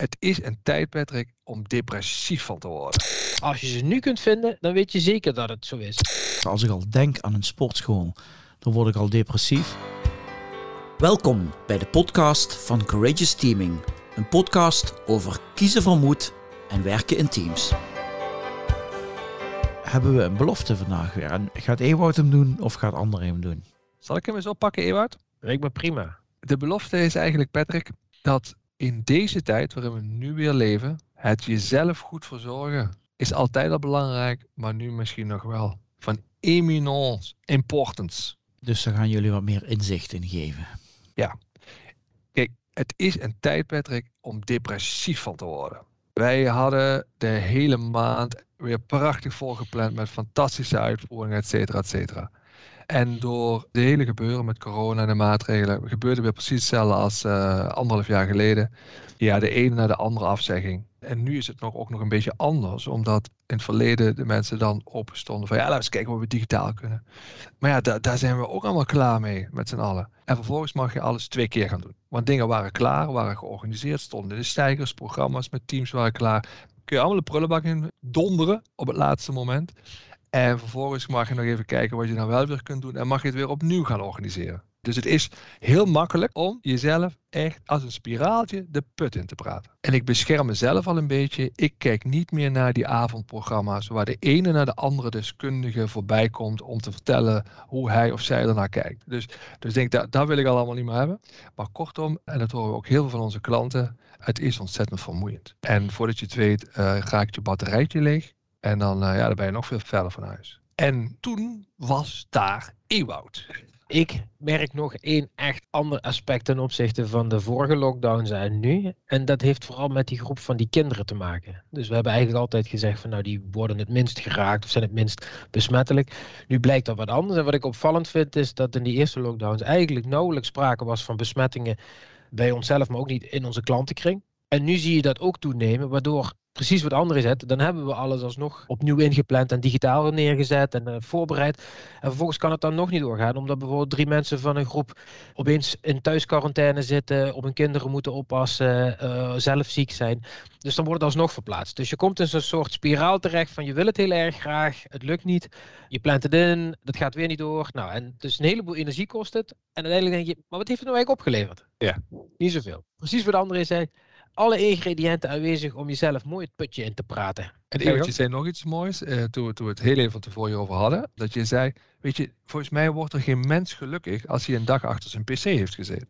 Het is een tijd, Patrick, om depressief van te worden. Als je ze nu kunt vinden, dan weet je zeker dat het zo is. Als ik al denk aan een sportschool, dan word ik al depressief. Welkom bij de podcast van Courageous Teaming. Een podcast over kiezen van moed en werken in teams. Hebben we een belofte vandaag weer? En gaat Ewout hem doen of gaat André hem doen? Zal ik hem eens oppakken, Ewout? Lijkt me prima. De belofte is eigenlijk, Patrick, dat in deze tijd waarin we nu weer leven, het jezelf goed verzorgen is altijd al belangrijk, maar nu misschien nog wel van eminence importance. Dus daar gaan jullie wat meer inzicht in geven. Ja. Kijk, het is een tijd, Patrick, om depressief van te worden. Wij hadden de hele maand weer prachtig volgepland met fantastische uitvoeringen, et cetera, et cetera. En door de hele gebeuren met corona en de maatregelen gebeurde weer precies hetzelfde als uh, anderhalf jaar geleden. Ja, de ene naar de andere afzegging. En nu is het nog, ook nog een beetje anders, omdat in het verleden de mensen dan opstonden van ja, laten we eens kijken wat we digitaal kunnen. Maar ja, daar zijn we ook allemaal klaar mee met z'n allen. En vervolgens mag je alles twee keer gaan doen. Want dingen waren klaar, waren georganiseerd, stonden de stijgers, programma's met teams waren klaar. Kun je allemaal de prullenbak in donderen op het laatste moment. En vervolgens mag je nog even kijken wat je dan wel weer kunt doen. En mag je het weer opnieuw gaan organiseren. Dus het is heel makkelijk om jezelf echt als een spiraaltje de put in te praten. En ik bescherm mezelf al een beetje. Ik kijk niet meer naar die avondprogramma's waar de ene naar de andere deskundige voorbij komt om te vertellen hoe hij of zij ernaar kijkt. Dus, dus denk dat, dat wil ik al allemaal niet meer hebben. Maar kortom, en dat horen we ook heel veel van onze klanten, het is ontzettend vermoeiend. En voordat je het weet, uh, raakt je batterijtje leeg. En dan, uh, ja, dan ben je nog veel verder van huis. En toen was daar Ewoud. Ik merk nog één echt ander aspect ten opzichte van de vorige lockdowns en nu. En dat heeft vooral met die groep van die kinderen te maken. Dus we hebben eigenlijk altijd gezegd van nou die worden het minst geraakt of zijn het minst besmettelijk. Nu blijkt dat wat anders. En wat ik opvallend vind is dat in die eerste lockdowns eigenlijk nauwelijks sprake was van besmettingen bij onszelf, maar ook niet in onze klantenkring. En nu zie je dat ook toenemen, waardoor precies wat anderen zet, dan hebben we alles alsnog opnieuw ingepland en digitaal neergezet en uh, voorbereid. En vervolgens kan het dan nog niet doorgaan, omdat bijvoorbeeld drie mensen van een groep opeens in thuisquarantaine zitten, op hun kinderen moeten oppassen, uh, zelf ziek zijn. Dus dan wordt het alsnog verplaatst. Dus je komt in zo'n soort spiraal terecht van je wil het heel erg graag, het lukt niet, je plant het in, dat gaat weer niet door. Nou, en dus een heleboel energie kost het. En uiteindelijk denk je, maar wat heeft het nou eigenlijk opgeleverd? Ja. Niet zoveel. Precies wat andere zei alle ingrediënten aanwezig om jezelf mooi het putje in te praten. En Evert, je zei nog iets moois, uh, toen, we, toen we het heel even tevoren over hadden. Dat je zei, weet je, volgens mij wordt er geen mens gelukkig als hij een dag achter zijn pc heeft gezeten.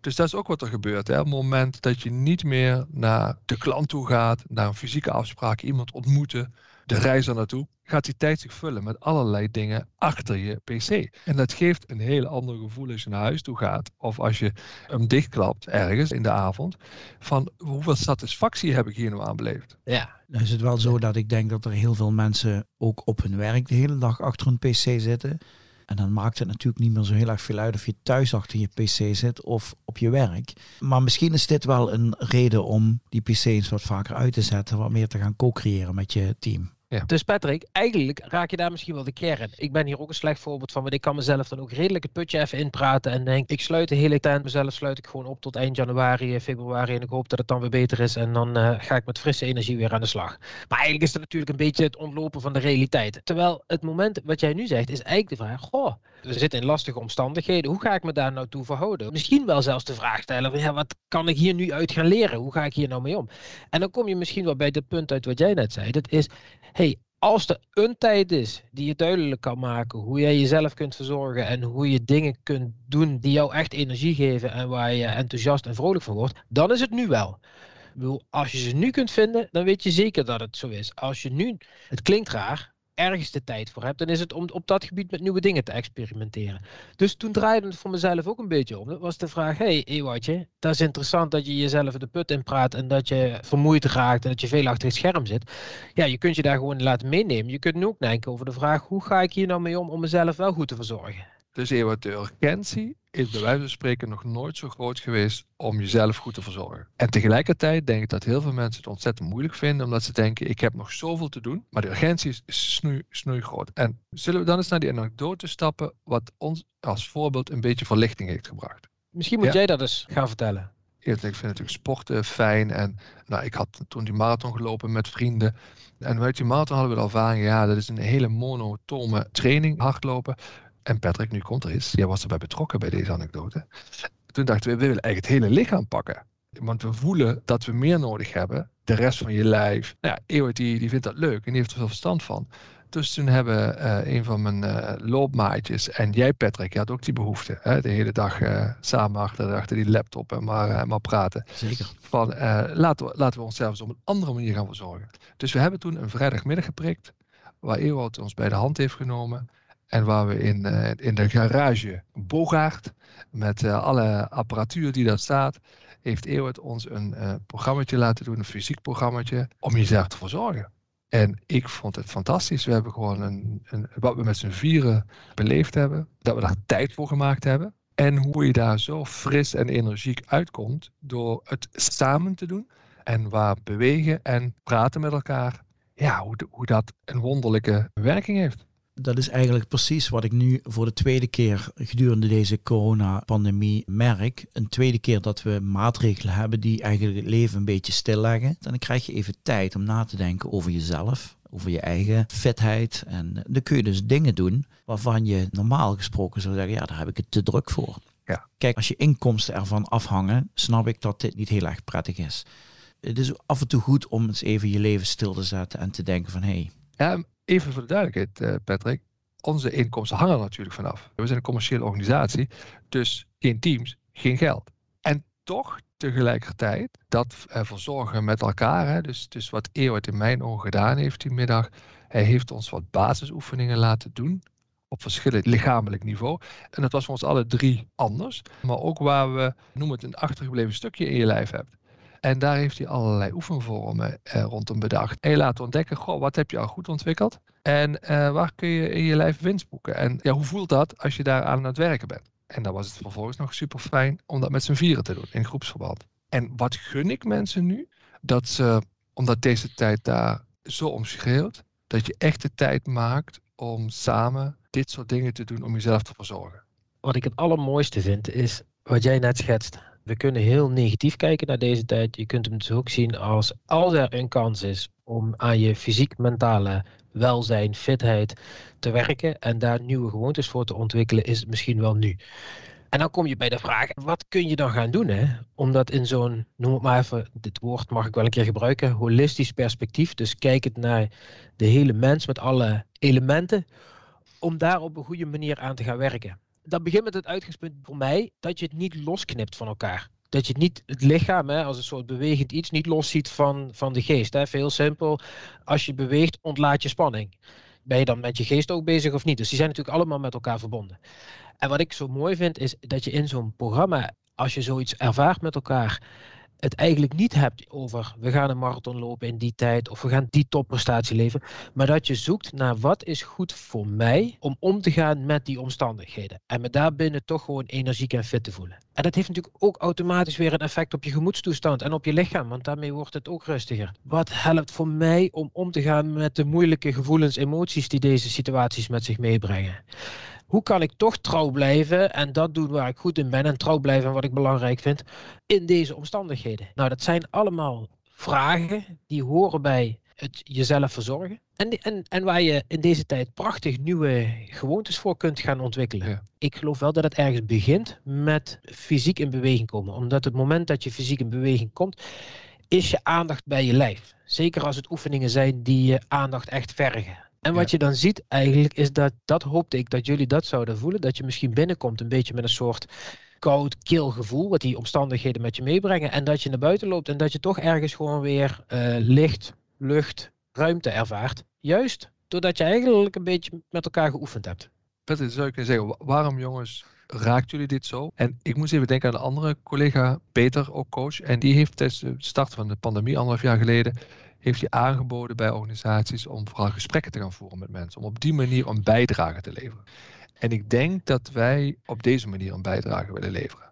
Dus dat is ook wat er gebeurt. Hè? Op het moment dat je niet meer naar de klant toe gaat, naar een fysieke afspraak, iemand ontmoeten, de reis naartoe, gaat die tijd zich vullen met allerlei dingen achter je PC. En dat geeft een heel ander gevoel als je naar huis toe gaat. Of als je hem dichtklapt ergens in de avond. Van hoeveel satisfactie heb ik hier nou aan beleefd? Ja. Dan is het wel zo dat ik denk dat er heel veel mensen ook op hun werk de hele dag achter hun PC zitten. En dan maakt het natuurlijk niet meer zo heel erg veel uit of je thuis achter je PC zit of op je werk. Maar misschien is dit wel een reden om die PC eens wat vaker uit te zetten, wat meer te gaan co-creëren met je team. Dus Patrick, eigenlijk raak je daar misschien wel de kern. Ik ben hier ook een slecht voorbeeld van, want ik kan mezelf dan ook redelijk het putje even inpraten en denk, ik sluit de hele tijd mezelf, sluit ik gewoon op tot eind januari, februari en ik hoop dat het dan weer beter is en dan uh, ga ik met frisse energie weer aan de slag. Maar eigenlijk is dat natuurlijk een beetje het ontlopen van de realiteit. Terwijl het moment wat jij nu zegt is eigenlijk de vraag, goh, we zitten in lastige omstandigheden, hoe ga ik me daar nou toe verhouden? Misschien wel zelfs de vraag stellen ja, wat kan ik hier nu uit gaan leren? Hoe ga ik hier nou mee om? En dan kom je misschien wel bij het punt uit wat jij net zei, dat is, hey, als er een tijd is die je duidelijk kan maken hoe jij jezelf kunt verzorgen en hoe je dingen kunt doen die jou echt energie geven en waar je enthousiast en vrolijk van wordt, dan is het nu wel. Als je ze nu kunt vinden, dan weet je zeker dat het zo is. Als je nu, het klinkt raar, ergens de tijd voor hebt, dan is het om op dat gebied met nieuwe dingen te experimenteren. Dus toen draaide het voor mezelf ook een beetje om. Dat was de vraag, hey Ewoutje, dat is interessant dat je jezelf de put in praat en dat je vermoeid raakt en dat je veel achter het scherm zit. Ja, je kunt je daar gewoon laten meenemen. Je kunt nu ook denken over de vraag, hoe ga ik hier nou mee om om mezelf wel goed te verzorgen? Dus de urgentie is bij wijze van spreken nog nooit zo groot geweest om jezelf goed te verzorgen. En tegelijkertijd denk ik dat heel veel mensen het ontzettend moeilijk vinden, omdat ze denken, ik heb nog zoveel te doen, maar de urgentie is snoei, snoei groot. En zullen we dan eens naar die anekdote stappen, wat ons als voorbeeld een beetje verlichting heeft gebracht? Misschien moet jij dat eens gaan vertellen. ik vind natuurlijk sporten fijn. En nou, ik had toen die marathon gelopen met vrienden. En uit die marathon hadden we de ervaring, ja, dat is een hele monotone training, hardlopen. En Patrick, nu komt er iets. Jij was erbij betrokken bij deze anekdote. Toen dachten we, we willen eigenlijk het hele lichaam pakken. Want we voelen dat we meer nodig hebben. De rest van je lijf. Nou ja, die, die vindt dat leuk en die heeft er veel verstand van. Dus toen hebben uh, een van mijn uh, loopmaatjes en jij Patrick, je had ook die behoefte. Hè, de hele dag uh, samen achter, achter die laptop en maar, maar praten. Zeker. Van laten, we, laten we onszelf eens op een andere manier gaan verzorgen. Dus we hebben toen een vrijdagmiddag geprikt. Waar Ewout ons bij de hand heeft genomen. En waar we in, in de garage Bogaert, met alle apparatuur die daar staat, heeft Ewout ons een uh, programmaatje laten doen, een fysiek programmaatje, om jezelf te verzorgen. En ik vond het fantastisch. We hebben gewoon een, een, wat we met z'n vieren beleefd hebben, dat we daar tijd voor gemaakt hebben. En hoe je daar zo fris en energiek uitkomt door het samen te doen. En waar bewegen en praten met elkaar, ja, hoe, hoe dat een wonderlijke werking heeft dat is eigenlijk precies wat ik nu voor de tweede keer gedurende deze coronapandemie merk. Een tweede keer dat we maatregelen hebben die eigenlijk het leven een beetje stilleggen. Dan krijg je even tijd om na te denken over jezelf, over je eigen fitheid. En dan kun je dus dingen doen waarvan je normaal gesproken zou zeggen, ja, daar heb ik het te druk voor. Ja. Kijk, als je inkomsten ervan afhangen, snap ik dat dit niet heel erg prettig is. Het is af en toe goed om eens even je leven stil te zetten en te denken van, hé, hey, ja, even voor de duidelijkheid, uh, Patrick. Onze inkomsten hangen er natuurlijk vanaf. We zijn een commerciële organisatie, dus geen teams, geen geld. En toch tegelijkertijd dat uh, verzorgen met elkaar. Hè, dus, dus wat Eeuwert in mijn ogen gedaan heeft die middag. Hij heeft ons wat basisoefeningen laten doen op verschillend lichamelijk niveau. En dat was voor ons alle drie anders. Maar ook waar we, noem het, een achtergebleven stukje in je lijf hebt. En daar heeft hij allerlei oefenvormen eh, rondom bedacht. En je laat ontdekken, goh, wat heb je al goed ontwikkeld? En eh, waar kun je in je lijf winst boeken? En ja, hoe voelt dat als je daar aan het werken bent? En dan was het vervolgens nog super fijn om dat met z'n vieren te doen in groepsverband. En wat gun ik mensen nu? Dat ze, omdat deze tijd daar zo omschreeuwt, dat je echt de tijd maakt om samen dit soort dingen te doen om jezelf te verzorgen. Wat ik het allermooiste vind is wat jij net schetst we kunnen heel negatief kijken naar deze tijd. Je kunt hem dus ook zien als als er een kans is om aan je fysiek-mentale welzijn, fitheid te werken en daar nieuwe gewoontes voor te ontwikkelen, is het misschien wel nu. En dan kom je bij de vraag, wat kun je dan gaan doen? Hè? Om dat in zo'n, noem het maar even, dit woord mag ik wel een keer gebruiken, holistisch perspectief. Dus kijkend naar de hele mens met alle elementen, om daar op een goede manier aan te gaan werken dat begint met het uitgangspunt voor mij dat je het niet losknipt van elkaar. Dat je het niet het lichaam hè, als een soort bewegend iets niet losziet van, van de geest. Hè. Veel simpel, als je beweegt, ontlaat je spanning. Ben je dan met je geest ook bezig of niet? Dus die zijn natuurlijk allemaal met elkaar verbonden. En wat ik zo mooi vind, is dat je in zo'n programma, als je zoiets ervaart met elkaar, het eigenlijk niet hebt over we gaan een marathon lopen in die tijd of we gaan die topprestatie leveren, maar dat je zoekt naar wat is goed voor mij om om te gaan met die omstandigheden en me daarbinnen toch gewoon energiek en fit te voelen. En dat heeft natuurlijk ook automatisch weer een effect op je gemoedstoestand en op je lichaam, want daarmee wordt het ook rustiger. Wat helpt voor mij om om te gaan met de moeilijke gevoelens, emoties die deze situaties met zich meebrengen? Hoe kan ik toch trouw blijven en dat doen waar ik goed in ben en trouw blijven en wat ik belangrijk vind in deze omstandigheden? Nou, dat zijn allemaal vragen die horen bij het jezelf verzorgen. En, en, en waar je in deze tijd prachtig nieuwe gewoontes voor kunt gaan ontwikkelen. Ik geloof wel dat het ergens begint met fysiek in beweging komen. Omdat het moment dat je fysiek in beweging komt, is je aandacht bij je lijf. Zeker als het oefeningen zijn die je aandacht echt vergen. En wat je dan ziet eigenlijk is dat, dat hoopte ik dat jullie dat zouden voelen. Dat je misschien binnenkomt een beetje met een soort koud, kil gevoel. Wat die omstandigheden met je meebrengen. En dat je naar buiten loopt en dat je toch ergens gewoon weer uh, licht, lucht, ruimte ervaart. Juist doordat je eigenlijk een beetje met elkaar geoefend hebt. Peter, zou ik kunnen zeggen, waarom jongens raakt jullie dit zo? En ik moest even denken aan een andere collega, Peter, ook coach. En die heeft tijdens de start van de pandemie, anderhalf jaar geleden, heeft hij aangeboden bij organisaties om vooral gesprekken te gaan voeren met mensen. Om op die manier een bijdrage te leveren. En ik denk dat wij op deze manier een bijdrage willen leveren.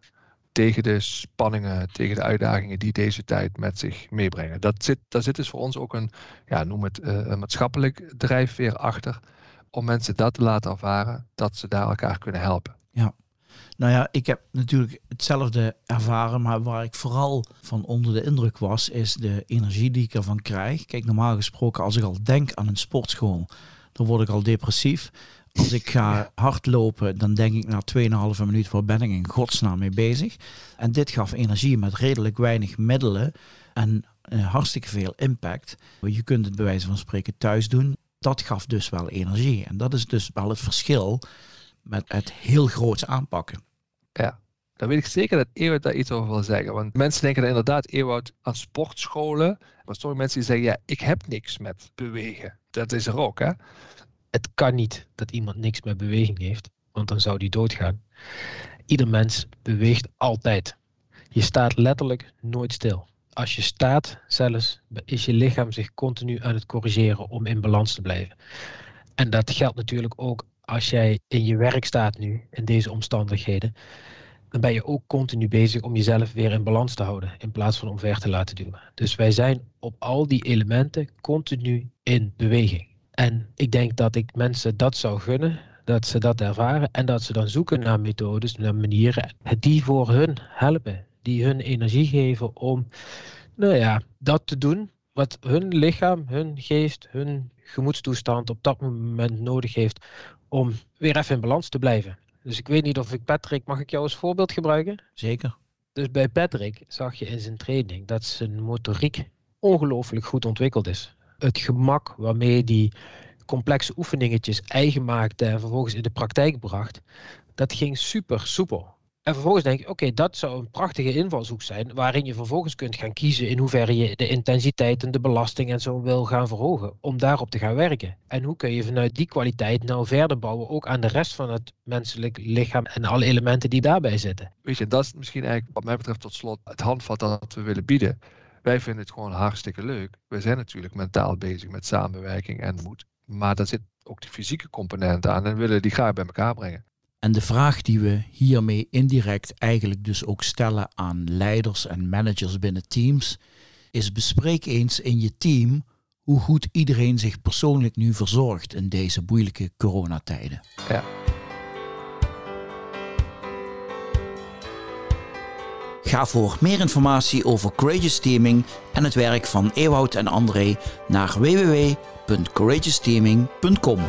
Tegen de spanningen, tegen de uitdagingen die deze tijd met zich meebrengen. Dat zit, daar zit dus voor ons ook een, ja, noem het, uh, een maatschappelijk drijfveer achter. Om mensen dat te laten ervaren, dat ze daar elkaar kunnen helpen. Ja, Nou ja, ik heb natuurlijk hetzelfde ervaren, maar waar ik vooral van onder de indruk was, is de energie die ik ervan krijg. Kijk, normaal gesproken, als ik al denk aan een sportschool, dan word ik al depressief. Als ik ga hardlopen, dan denk ik na 2,5 minuut, waar ben ik in godsnaam mee bezig? En dit gaf energie met redelijk weinig middelen en uh, hartstikke veel impact. Je kunt het bij wijze van spreken thuis doen. Dat gaf dus wel energie. En dat is dus wel het verschil met het heel groots aanpakken. Ja, dan weet ik zeker dat Ewout daar iets over wil zeggen. Want mensen denken inderdaad, Ewout, aan sportscholen. Maar sommige mensen die zeggen, ja, ik heb niks met bewegen. Dat is er ook, hè? Het kan niet dat iemand niks met beweging heeft, want dan zou die doodgaan. Ieder mens beweegt altijd. Je staat letterlijk nooit stil. Als je staat, zelfs, is je lichaam zich continu aan het corrigeren om in balans te blijven. En dat geldt natuurlijk ook als jij in je werk staat nu, in deze omstandigheden, dan ben je ook continu bezig om jezelf weer in balans te houden, in plaats van omver te laten duwen. Dus wij zijn op al die elementen continu in beweging. En ik denk dat ik mensen dat zou gunnen, dat ze dat ervaren en dat ze dan zoeken naar methodes, naar manieren die voor hun helpen, die hun energie geven om, nou ja, dat te doen wat hun lichaam, hun geest, hun gemoedstoestand op dat moment nodig heeft om weer even in balans te blijven. Dus ik weet niet of ik Patrick, mag ik jou als voorbeeld gebruiken? Zeker. Dus bij Patrick zag je in zijn training dat zijn motoriek ongelooflijk goed ontwikkeld is. Het gemak waarmee die complexe oefeningetjes eigen maakte en vervolgens in de praktijk bracht, dat ging super soepel. En vervolgens denk ik, oké, dat zou een prachtige invalshoek zijn, waarin je vervolgens kunt gaan kiezen in hoeverre je de intensiteit en de belasting en zo wil gaan verhogen, om daarop te gaan werken. En hoe kun je vanuit die kwaliteit nou verder bouwen, ook aan de rest van het menselijk lichaam en alle elementen die daarbij zitten. Weet je, dat is misschien eigenlijk wat mij betreft tot slot het handvat dat we willen bieden. Wij vinden het gewoon hartstikke leuk. We zijn natuurlijk mentaal bezig met samenwerking en moed. Maar daar zit ook die fysieke component aan en willen die graag bij elkaar brengen. En de vraag die we hiermee indirect eigenlijk dus ook stellen aan leiders en managers binnen teams, is bespreek eens in je team hoe goed iedereen zich persoonlijk nu verzorgt in deze moeilijke coronatijden. Ja. Ga voor meer informatie over Courageous Teaming en het werk van Ewout en André naar www.courageousteaming.com.